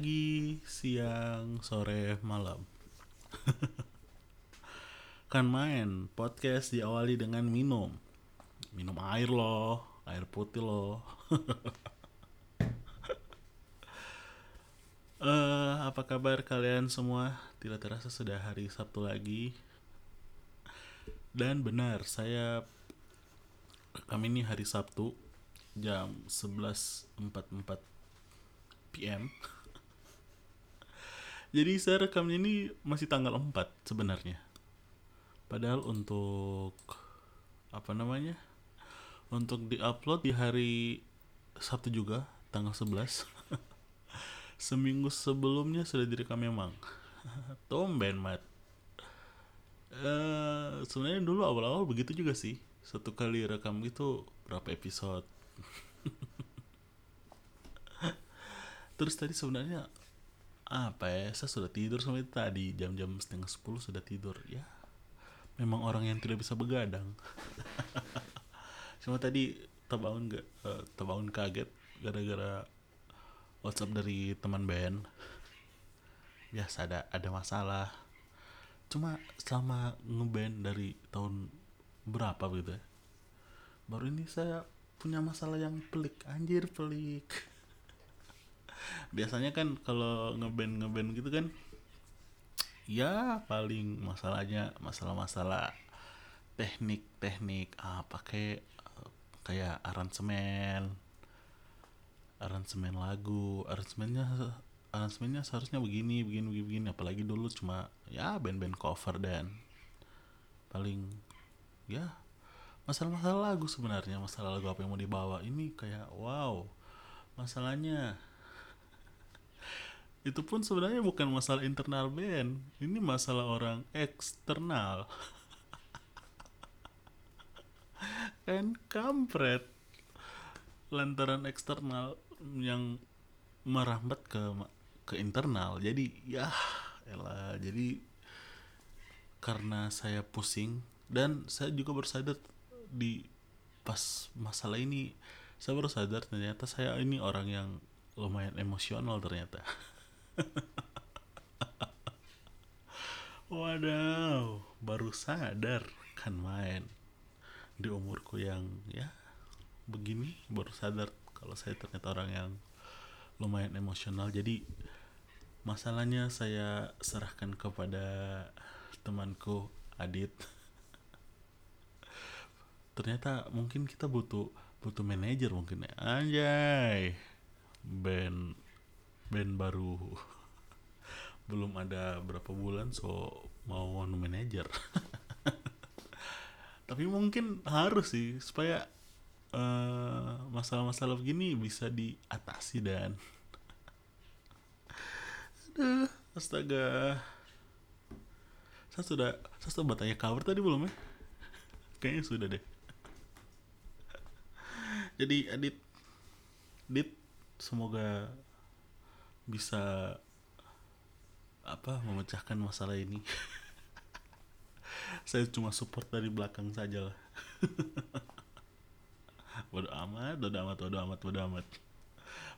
Pagi, siang, sore, malam. kan main podcast diawali dengan minum. Minum air loh, air putih loh. Eh, apa kabar kalian semua? Tidak terasa sudah hari Sabtu lagi. Dan benar, saya kami ini hari Sabtu jam 11.44 PM. Jadi saya rekam ini masih tanggal 4 sebenarnya. Padahal untuk apa namanya? Untuk diupload di hari Sabtu juga tanggal 11. Seminggu sebelumnya sudah direkam memang. Tomben mat. Eh sebenarnya dulu awal-awal begitu juga sih. Satu kali rekam itu berapa episode? Terus tadi sebenarnya apa ya? Saya sudah tidur sampai tadi jam-jam setengah sepuluh sudah tidur ya. Memang orang yang tidak bisa begadang. Cuma tadi terbangun gak, eh, terbangun kaget gara-gara WhatsApp dari teman band. Biasa ada ada masalah. Cuma selama ngeband dari tahun berapa gitu ya. Baru ini saya punya masalah yang pelik, anjir pelik. Biasanya kan kalau ngeband ngeband gitu kan ya paling masalahnya masalah-masalah teknik-teknik pakai eh, kayak aransemen aransemen lagu aransemennya aransemennya seharusnya begini begini begini, begini. apalagi dulu cuma ya band-band cover dan paling ya masalah-masalah lagu sebenarnya masalah lagu apa yang mau dibawa ini kayak wow masalahnya itu pun sebenarnya bukan masalah internal band. Ini masalah orang eksternal. Kan kampret. Lantaran eksternal yang merambat ke ke internal. Jadi ya elah jadi karena saya pusing dan saya juga bersadar di pas masalah ini saya baru sadar ternyata saya ini orang yang lumayan emosional ternyata Wadaw, baru sadar kan main di umurku yang ya begini baru sadar kalau saya ternyata orang yang lumayan emosional. Jadi masalahnya saya serahkan kepada temanku Adit. Ternyata mungkin kita butuh butuh manajer mungkin ya. Anjay. Band band baru. Belum ada berapa bulan so mau anu manajer tapi mungkin harus sih supaya eh, masalah-masalah begini bisa diatasi dan aduh astaga. Saya sudah saya sudah bertanya kabar tadi belum ya? Kayaknya sudah deh. Jadi Adit Dit semoga bisa apa memecahkan masalah ini. Saya cuma support dari belakang saja lah bodo amat bodo amat bodo amat bodo amat.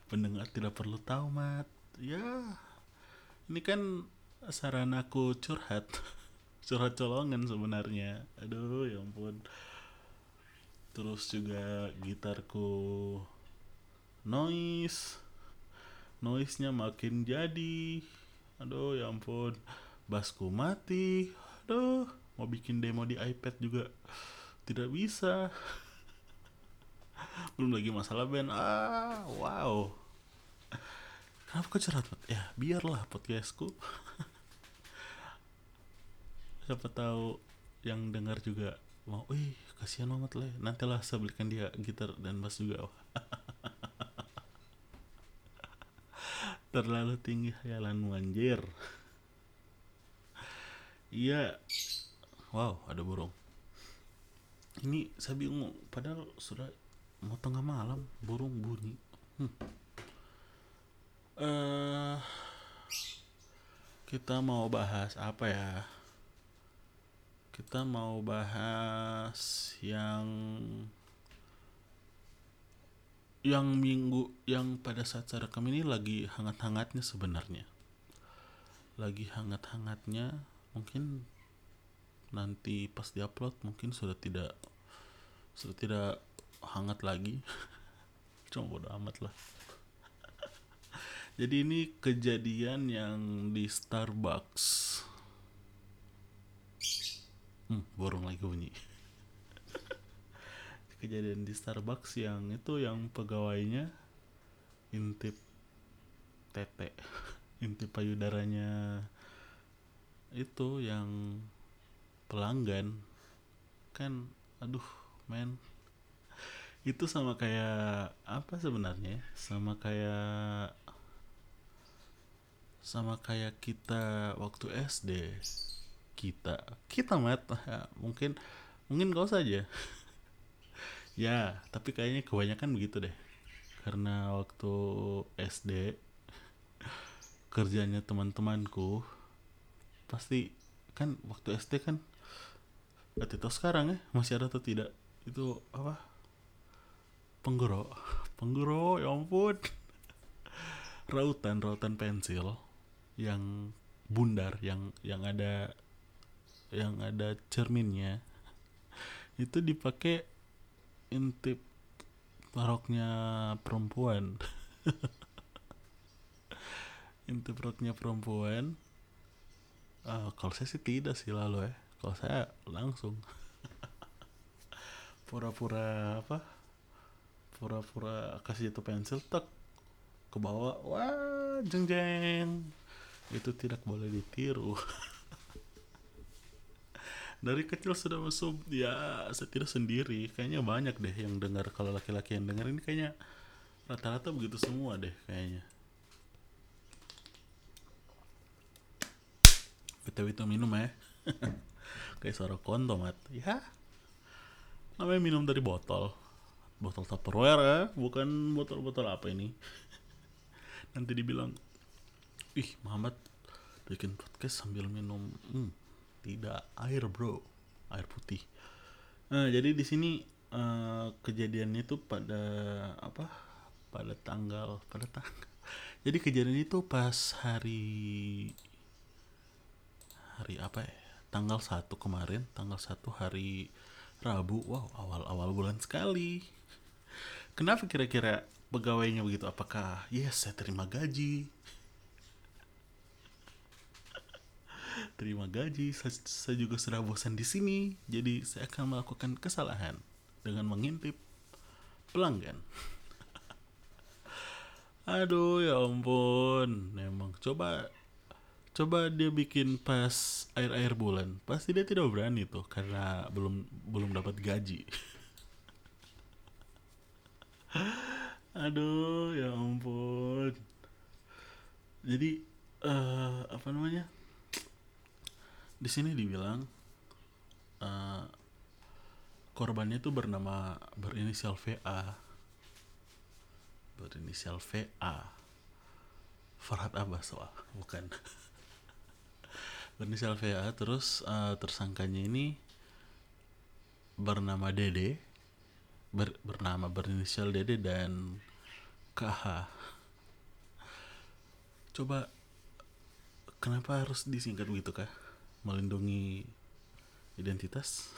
Pendengar tidak perlu tahu mat. Ya ini kan saran aku curhat. Curhat colongan sebenarnya. Aduh ya ampun. Terus juga gitarku noise noise nya makin jadi. Aduh ya ampun. Basku mati. Aduh mau bikin demo di iPad juga tidak bisa. Belum lagi masalah band. Ah wow. Kenapa kau curhat ya biarlah podcastku. Siapa tahu yang dengar juga mau wih kasihan amat lah nantilah saya belikan dia gitar dan bass juga terlalu tinggi hayalanmu anjir iya. Wow ada burung. Ini saya bingung padahal sudah mau tengah malam burung bunyi. Hmm. eh kita mau bahas apa ya? Kita mau bahas yang yang minggu yang pada saat saya rekam ini lagi hangat-hangatnya sebenarnya. Lagi hangat-hangatnya mungkin nanti pas diupload mungkin sudah tidak sudah tidak hangat lagi. Cuma bodo amat lah. Jadi ini kejadian yang di Starbucks. Hmm, borong lagi bunyi kejadian di Starbucks yang itu yang pegawainya intip tete intip payudaranya itu yang pelanggan. Kan aduh men. Itu sama kayak apa sebenarnya sama kayak sama kayak kita waktu SD kita kita mat mungkin mungkin kau saja ya tapi kayaknya kebanyakan begitu deh. Karena waktu SD kerjanya teman-temanku pasti kan waktu SD kan gak tahu sekarang ya masih ada atau tidak itu apa? Penggoro penggoro ya ampun. Rautan rautan pensil yang bundar yang yang ada yang ada cerminnya itu dipakai intip roknya perempuan. Intip roknya perempuan. Uh, kalau saya sih tidak sih lalu ya. Kalau saya langsung. Pura-pura apa? Pura-pura kasih itu pensil tek ke bawah. Wah jeng jeng itu tidak boleh ditiru dari kecil sudah masuk ya saya sendiri. Kayaknya banyak deh yang dengar. Kalau laki-laki yang dengar ini kayaknya rata-rata begitu semua deh kayaknya. Betul itu minum ya kayak suara kontomat ya. Namanya minum dari botol. Botol tupperware ya bukan botol-botol apa ini. Nanti dibilang ih Muhammad bikin podcast sambil minum. Hmm, tidak air bro. Air putih. Nah, jadi di sini uh, kejadiannya itu pada apa pada tanggal pada tanggal jadi kejadian itu pas hari hari apa ya? Tanggal satu kemarin tanggal satu hari Rabu. Wow awal-awal bulan sekali. Kenapa kira-kira pegawainya begitu? Apakah yes saya terima gaji terima gaji saya, saya juga sudah bosan di sini jadi saya akan melakukan kesalahan dengan mengintip pelanggan. Aduh ya ampun. Memang coba coba dia bikin pas air air bulan. Pasti dia tidak berani tuh karena belum belum dapat gaji. Aduh ya ampun. Jadi uh, apa namanya di sini dibilang uh, korbannya itu bernama berinisial VA berinisial VA Farhad Abbas soal bukan. Berinisial VA terus uh, tersangkanya ini bernama Dede ber, bernama berinisial Dede dan KH coba kenapa harus disingkat begitu kah melindungi identitas.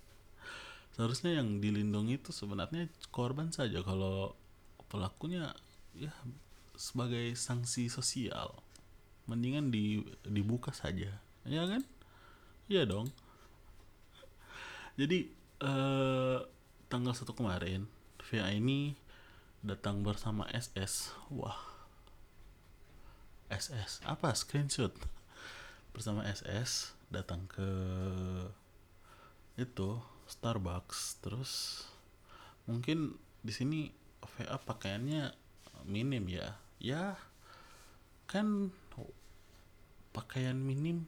Seharusnya yang dilindungi itu sebenarnya korban saja. Kalau pelakunya ya sebagai sanksi sosial mendingan di dibuka saja. Ya kan? Iya dong. Jadi eh, tanggal satu kemarin VA ini datang bersama SS wah. SS apa? Screenshot bersama SS datang ke itu Starbucks. Terus mungkin di sini VA pakaiannya minim ya. Ya kan pakaian minim.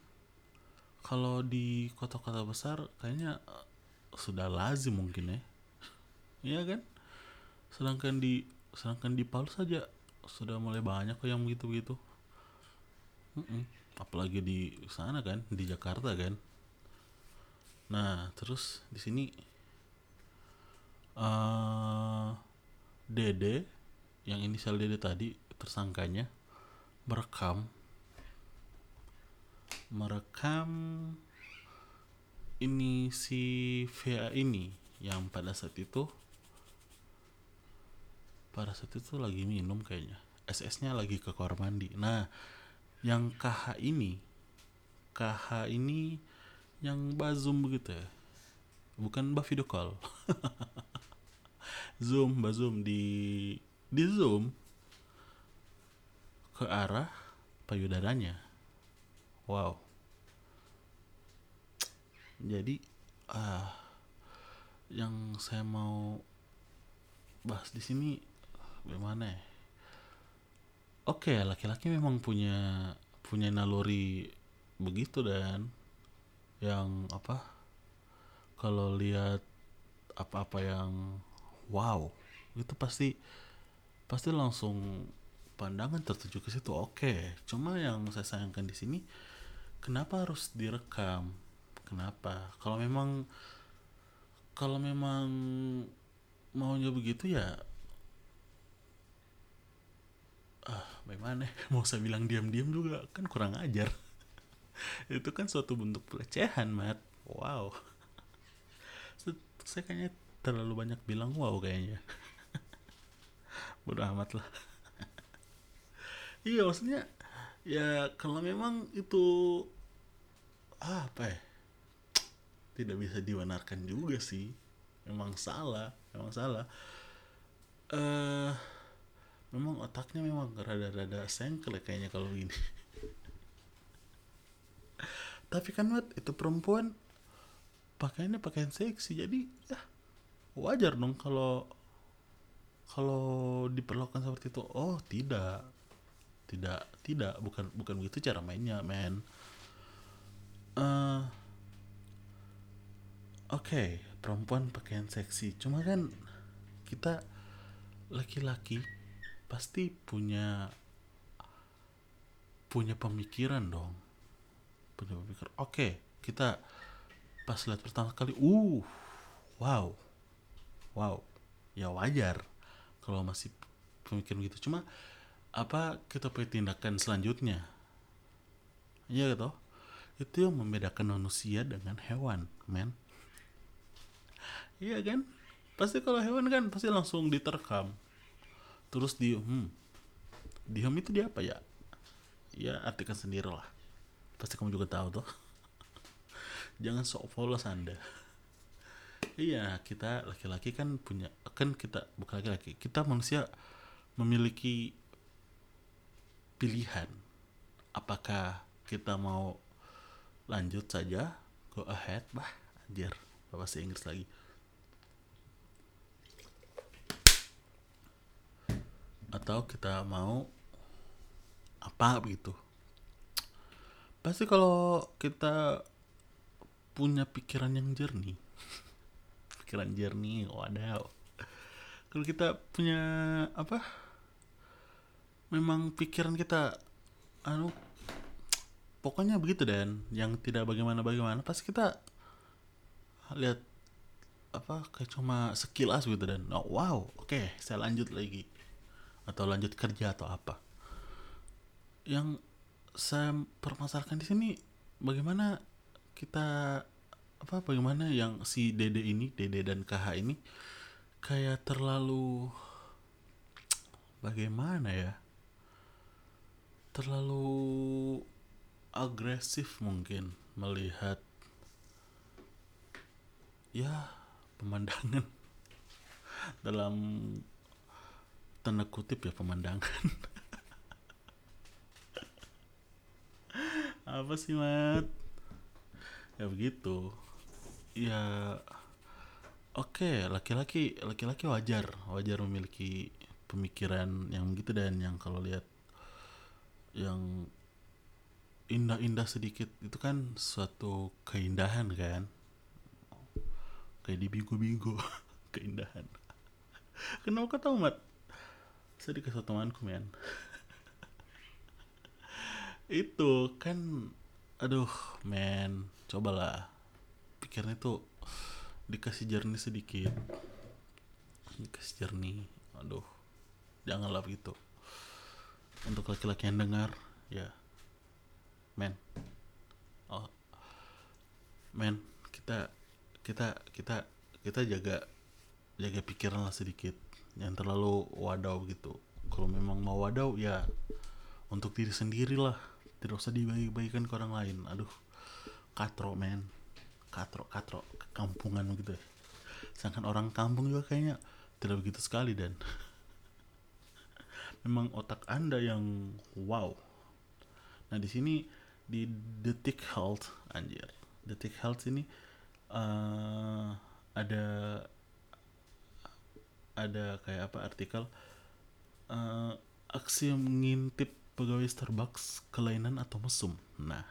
Kalau di kota-kota besar kayaknya sudah lazim mungkin ya. Iya kan? Sedangkan di sedangkan di Palu saja sudah mulai banyak kok yang begitu begitu -mm apalagi di sana kan di Jakarta kan. Nah terus di sini uh, Dede yang inisial Dede tadi tersangkanya merekam. Merekam ini si VA ini yang pada saat itu pada saat itu lagi minum kayaknya. SS-nya lagi ke kamar mandi. Nah yang KH ini. KH ini yang bazum begitu. Ya bukan mbak video call. Zoom mbak zoom. Di di zoom ke arah payudaranya. Wow. Jadi ah yang saya mau bahas di sini bagaimana ya oke laki-laki memang punya punya naluri begitu dan. Yang apa kalau lihat apa-apa yang wow itu pasti pasti langsung pandangan tertuju ke situ. Oke cuma yang saya sayangkan di sini kenapa harus direkam? Kenapa? Kalau memang kalau memang maunya begitu ya ah bagaimana? Mau saya bilang diam-diam juga? Kan kurang ajar. Itu kan suatu bentuk pelecehan mat. Wow. Saya kayaknya terlalu banyak bilang wow kayaknya. Bodoh amat lah. Iya maksudnya ya kalau memang itu ah, apa ya? Tidak bisa dibenarkan juga sih. Memang salah memang salah. Eh uh, memang otaknya memang rada-rada sengkel ya kayaknya kalau ini. Tapi kan Mat, itu perempuan pakaiannya pakaian seksi jadi ya wajar dong kalau kalau diperlakukan seperti itu. Oh tidak. Tidak tidak. Bukan bukan begitu cara mainnya men. Uh, oke okay, perempuan pakaian seksi. Cuma kan kita laki-laki pasti punya punya pemikiran dong. Punya pemikiran. Oke okay, kita pas lihat pertama kali uh wow. Wow ya wajar kalau masih pemikiran gitu. Cuma apa kita punya tindakan selanjutnya? Iya gitu. Itu yang membedakan manusia dengan hewan men. Iya kan? Pasti kalau hewan kan pasti langsung diterkam terus di hmm diem itu dia apa ya? Ya artikan sendiri lah. Pasti kamu juga tahu tuh. Jangan sok polos anda iya kita laki-laki kan punya kan kita bukan laki-laki kita manusia memiliki pilihan. Apakah kita mau lanjut saja go ahead bah anjir. Bahasa Inggris lagi atau kita mau apa begitu pasti kalau kita punya pikiran yang jernih pikiran jernih waduh kalau kita punya apa? Memang pikiran kita anu pokoknya begitu dan. Yang tidak bagaimana bagaimana pasti kita lihat apa kayak cuma sekilas gitu dan. Oh, wow oke okay, saya lanjut lagi atau lanjut kerja atau apa. Yang saya permasalahkan di sini bagaimana kita apa bagaimana yang si Dede ini Dede dan KH ini kayak terlalu bagaimana ya terlalu agresif mungkin melihat ya pemandangan dalam tanda kutip ya pemandangan. Apa sih mat? Ya begitu. Ya oke okay, laki-laki laki-laki wajar wajar memiliki pemikiran yang begitu dan yang kalau lihat yang indah-indah sedikit itu kan suatu keindahan kan? Kayak di bigo-bigo keindahan. Kenapa kau tahu mat saya dikasih temanku men. Itu kan aduh men. Cobalah. Pikirnya tuh dikasih jernih sedikit. Dikasih jernih. Aduh. Janganlah begitu. Untuk laki-laki yang dengar ya. Men. Oh. Men kita kita kita kita jaga jaga pikiran lah sedikit yang terlalu wadaw gitu. Kalau memang mau wadaw ya untuk diri sendiri lah. Tidak usah dibagi-bagikan ke orang lain. Aduh katro men. Katro katro kampungan gitu. Ya sedangkan orang kampung juga kayaknya tidak begitu sekali dan. Memang otak anda yang wow. Nah di sini di detik health anjir. Detik health ini uh, ada ada kayak apa artikel uh, aksi mengintip pegawai Starbucks kelainan atau mesum. Nah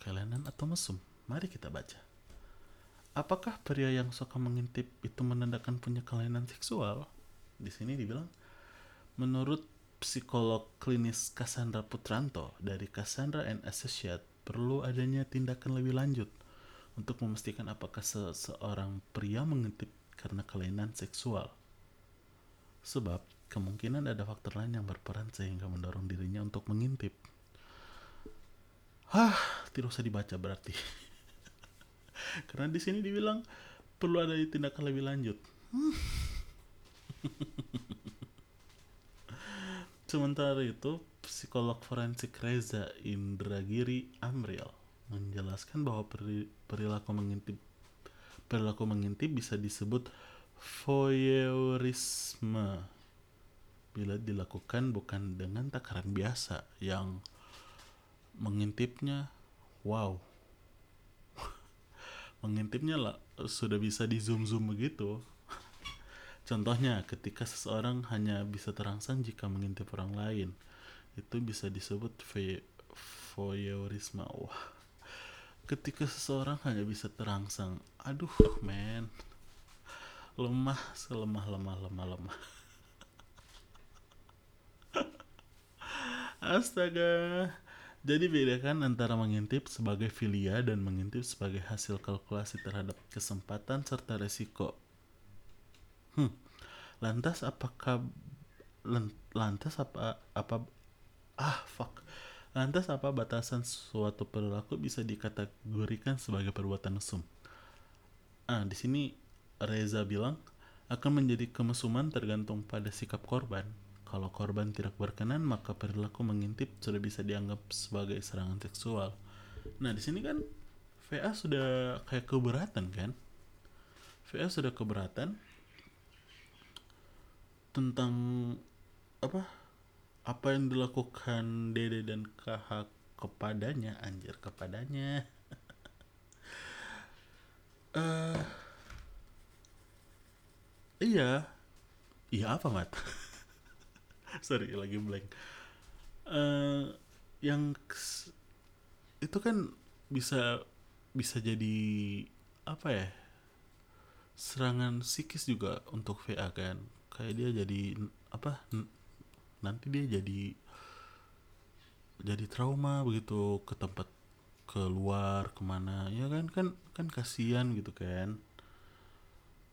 kelainan atau mesum? Mari kita baca. Apakah pria yang suka mengintip itu menandakan punya kelainan seksual? Di sini dibilang, menurut psikolog klinis Cassandra Putranto dari Cassandra and Associate, perlu adanya tindakan lebih lanjut untuk memastikan apakah seseorang pria mengintip karena kelainan seksual. Sebab kemungkinan ada faktor lain yang berperan sehingga mendorong dirinya untuk mengintip. Hah, tidak usah dibaca berarti. Karena di sini dibilang perlu ada tindakan lebih lanjut. Sementara itu, psikolog forensik Reza Indragiri Amriel menjelaskan bahwa perilaku mengintip perilaku mengintip bisa disebut voyeurisme. Bila dilakukan bukan dengan takaran biasa yang mengintipnya wow. Mengintipnya lah sudah bisa di zoom zoom begitu. Contohnya ketika seseorang hanya bisa terangsang jika mengintip orang lain itu bisa disebut voyeurisme. Wah ketika seseorang hanya bisa terangsang aduh men lemah selemah lemah lemah lemah astaga jadi bedakan antara mengintip sebagai filia dan mengintip sebagai hasil kalkulasi terhadap kesempatan serta resiko. Hmm. Lantas apakah lantas apa apa ah fuck. Lantas apa batasan suatu perilaku bisa dikategorikan sebagai perbuatan mesum? Ah, di sini Reza bilang akan menjadi kemesuman tergantung pada sikap korban. Kalau korban tidak berkenan, maka perilaku mengintip sudah bisa dianggap sebagai serangan seksual. Nah, di sini kan VA sudah kayak keberatan kan? VA sudah keberatan tentang apa? Apa yang dilakukan Dede dan KH kepadanya, anjir kepadanya. uh, iya, iya apa mat? sorry lagi blank. Uh, yang itu kan bisa bisa jadi apa ya? Serangan psikis juga untuk VA kan. Kayak dia jadi apa nanti dia jadi jadi trauma begitu ke tempat keluar ke mana ya kan kan kan kasihan gitu kan.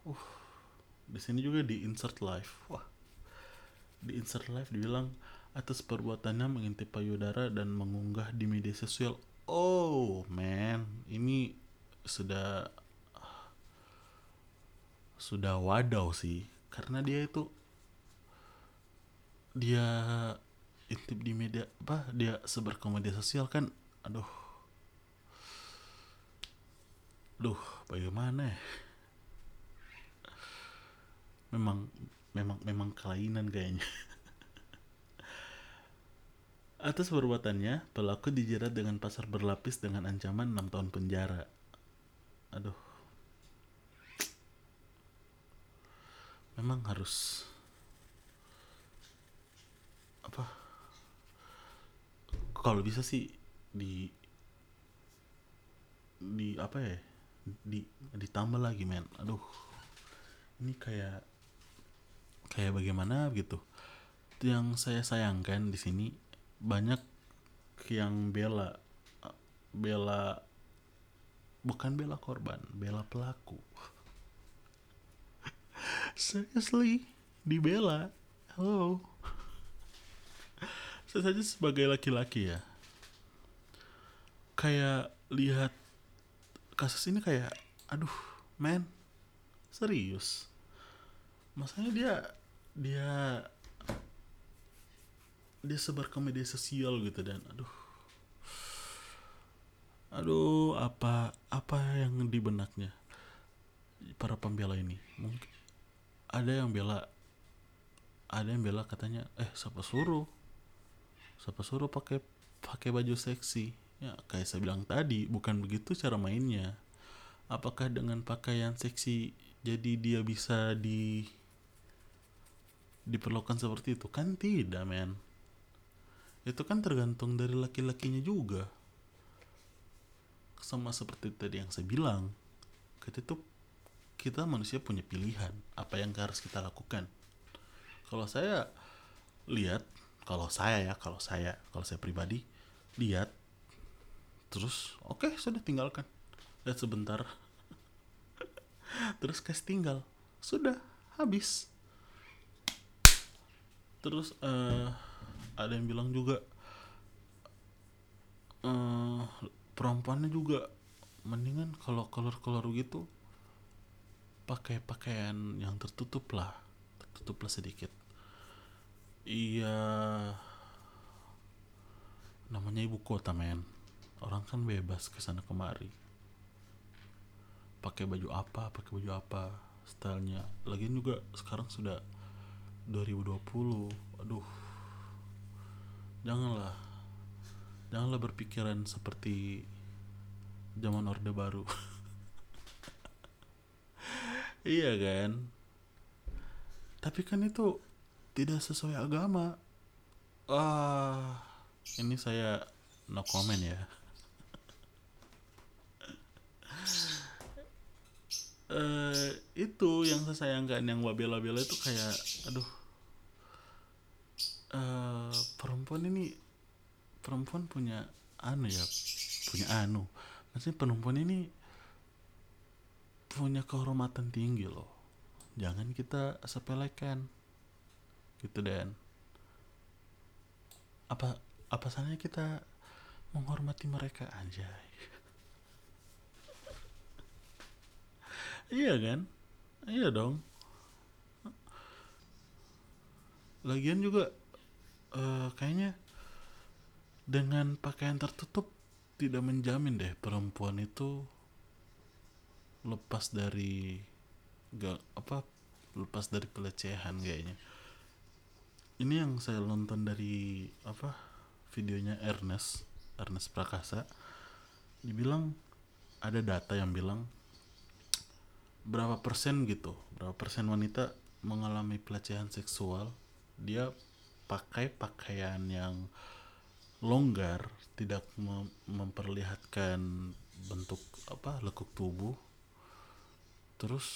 Uh di sini juga di insert live wah di insert live dibilang atas perbuatannya mengintip payudara dan mengunggah di media sosial. Oh man, ini sudah sudah wadaw sih. Karena dia itu dia intip di media apa dia sebar ke sosial kan aduh duh bagaimana ya memang memang memang kelainan kayaknya Atas perbuatannya, pelaku dijerat dengan pasar berlapis dengan ancaman 6 tahun penjara. Aduh. Memang harus apa? Kalau bisa sih di di apa ya? Di ditambah lagi, men. Aduh. Ini kayak kayak bagaimana gitu yang saya sayangkan di sini banyak yang bela bela bukan bela korban bela pelaku seriously dibela halo saya saja sebagai laki-laki ya. Kayak lihat kasus ini kayak aduh men serius? Masanya dia dia dia sebar ke media sosial gitu dan aduh. Aduh apa apa yang di benaknya para pembela ini? Mungkin ada yang bela ada yang bela katanya eh siapa suruh siapa suruh pakai pakai baju seksi? Ya kayak saya bilang tadi bukan begitu cara mainnya. Apakah dengan pakaian seksi jadi dia bisa di diperlukan seperti itu? Kan tidak men. Itu kan tergantung dari laki-lakinya juga. Sama seperti tadi yang saya bilang kita itu kita manusia punya pilihan. Apa yang harus kita lakukan? Kalau saya lihat kalau saya ya kalau saya kalau saya pribadi lihat terus oke okay, sudah tinggalkan. Lihat sebentar terus kasih tinggal. Sudah habis. Terus uh, ada yang bilang juga uh, perempuannya juga mendingan kalau keluar-keluar gitu pakai pakaian yang tertutup lah tertutup lah sedikit iya. Namanya ibu kota men. Orang kan bebas ke sana kemari. Pakai baju apa pakai baju apa stylenya. Lagian juga sekarang sudah 2020 aduh. Janganlah. Janganlah berpikiran seperti zaman orde baru. Iya kan? Tapi kan itu tidak sesuai agama. Ah ini saya no comment ya. Uh, itu yang saya sayangkan yang wabela-bela itu kayak aduh. Uh, perempuan ini perempuan punya anu ya punya anu. Maksudnya perempuan ini punya kehormatan tinggi loh. Jangan kita sepelekan gitu dan. Apa apa salahnya kita menghormati mereka? Anjay. Iya kan? Iya dong. Lagian juga uh, kayaknya dengan pakaian tertutup tidak menjamin deh perempuan itu lepas dari gak apa lepas dari pelecehan kayaknya ini yang saya nonton dari apa videonya Ernest Ernest Prakasa. Dibilang ada data yang bilang berapa persen gitu berapa persen wanita mengalami pelecehan seksual dia pakai pakaian yang longgar tidak mem memperlihatkan bentuk apa lekuk tubuh. Terus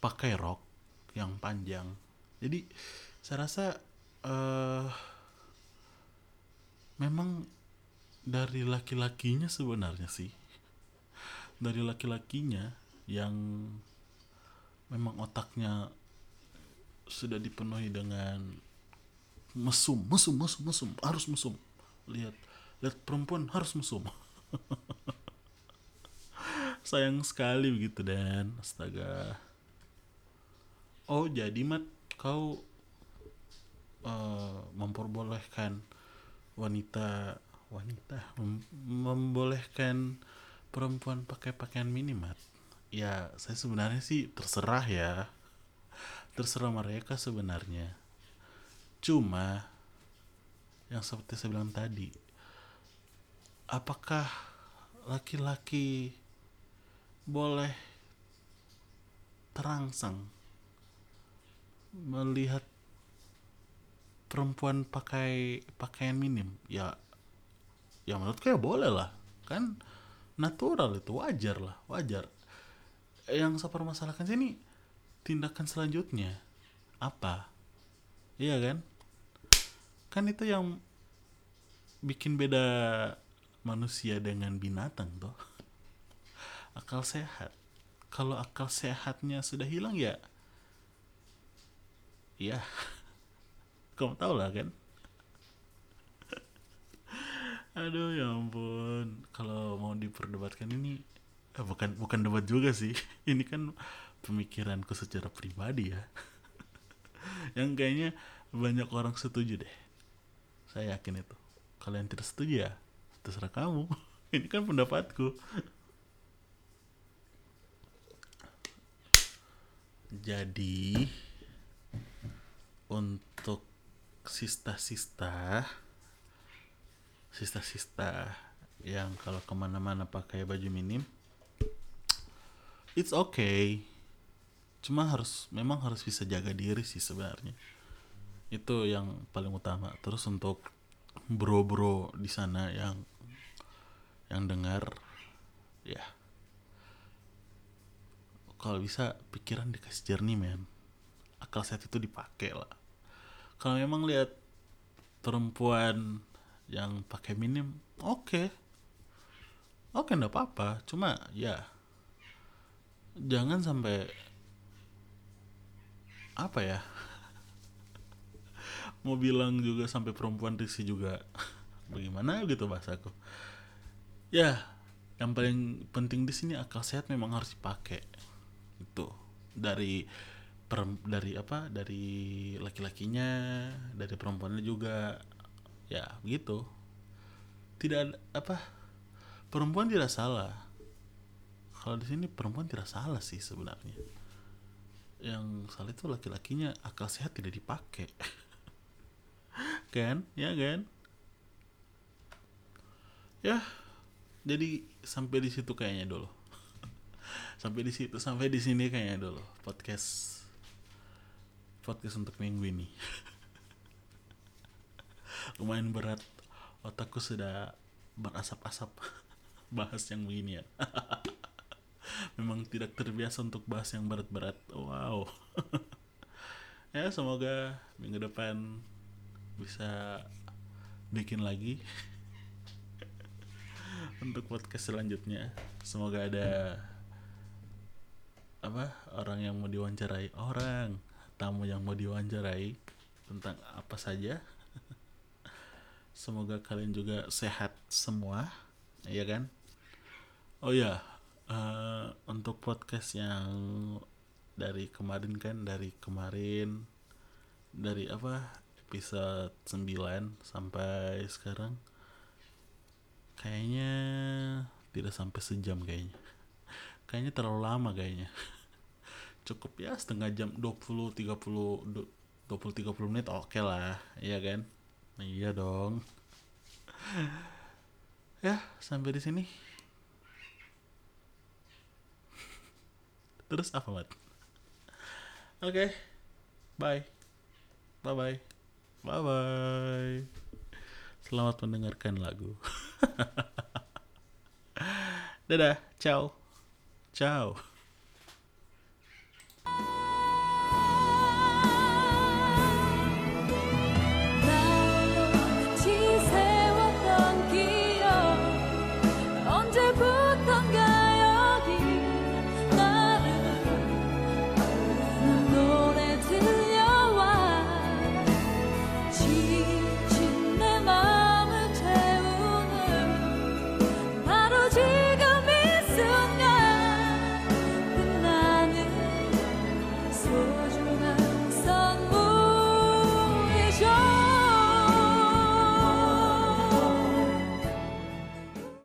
pakai rok yang panjang jadi saya rasa uh, memang dari laki-lakinya sebenarnya sih. Dari laki-lakinya yang memang otaknya sudah dipenuhi dengan mesum mesum mesum mesum harus mesum. Lihat lihat perempuan harus mesum. Sayang sekali begitu dan. Astaga. Oh jadi mat kau uh, memperbolehkan wanita wanita mem membolehkan perempuan pakai pakaian minimat ya saya sebenarnya sih terserah ya. Terserah mereka sebenarnya. Cuma yang seperti saya bilang tadi, apakah laki-laki boleh terangsang melihat perempuan pakai pakaian minim? Ya, ya menurutku ya boleh lah, kan natural itu wajar lah, wajar. Yang saya permasalahkan sini tindakan selanjutnya apa? Iya kan? kan itu yang bikin beda manusia dengan binatang toh akal sehat kalau akal sehatnya sudah hilang ya iya. Kamu tahu lah kan? Aduh ya ampun. Kalau mau diperdebatkan ini eh, bukan bukan debat juga sih. Ini kan pemikiranku secara pribadi ya. Yang kayaknya banyak orang setuju deh. Saya yakin itu. Kalian tidak setuju ya terserah kamu. Ini kan pendapatku. Jadi untuk sista-sista sista-sista yang kalau ke mana-mana pakai baju minim it's okay. Cuma harus memang harus bisa jaga diri sih sebenarnya. Itu yang paling utama. Terus untuk bro-bro di sana yang yang dengar ya. Kalau bisa pikiran dikasih jernih men akal sehat itu dipakai lah. Kalau memang lihat perempuan yang pakai minim oke. Okay. oke okay, enggak apa-apa. Cuma ya jangan sampai apa ya mau bilang juga sampai perempuan risi juga. Bagaimana gitu bahasaku. Ya yang paling penting di sini akal sehat memang harus dipakai. Itu dari per, dari apa dari laki-lakinya dari perempuannya juga. Ya begitu tidak ada, apa perempuan tidak salah. Kalau di sini perempuan tidak salah sih sebenarnya. Yang salah itu laki-lakinya akal sehat tidak dipakai. Kan? Ya kan? Ya jadi sampai di situ kayaknya dulu. Sampai di situ sampai di sini kayaknya dulu podcast podcast untuk minggu ini. Lumayan berat. Otakku sudah berasap-asap bahas yang begini ya. Memang tidak terbiasa untuk bahas yang berat-berat. Wow. Ya semoga minggu depan bisa bikin lagi untuk podcast selanjutnya. Semoga ada apa orang yang mau diwawancarai. Orang tamu yang mau diwawancarai tentang apa saja. Semoga kalian juga sehat semua ya kan? Oh ya uh, untuk podcast yang dari kemarin kan dari kemarin dari apa episode 9 sampai sekarang kayaknya tidak sampai sejam kayaknya. Kayaknya terlalu lama kayaknya cukup ya setengah jam 20 30 20 30 menit oke okay lah ya kan? Iya dong. Ya sampai di sini. Terus apa mat? Oke okay. bye. Bye bye bye bye selamat mendengarkan lagu. Dadah ciao. Ciao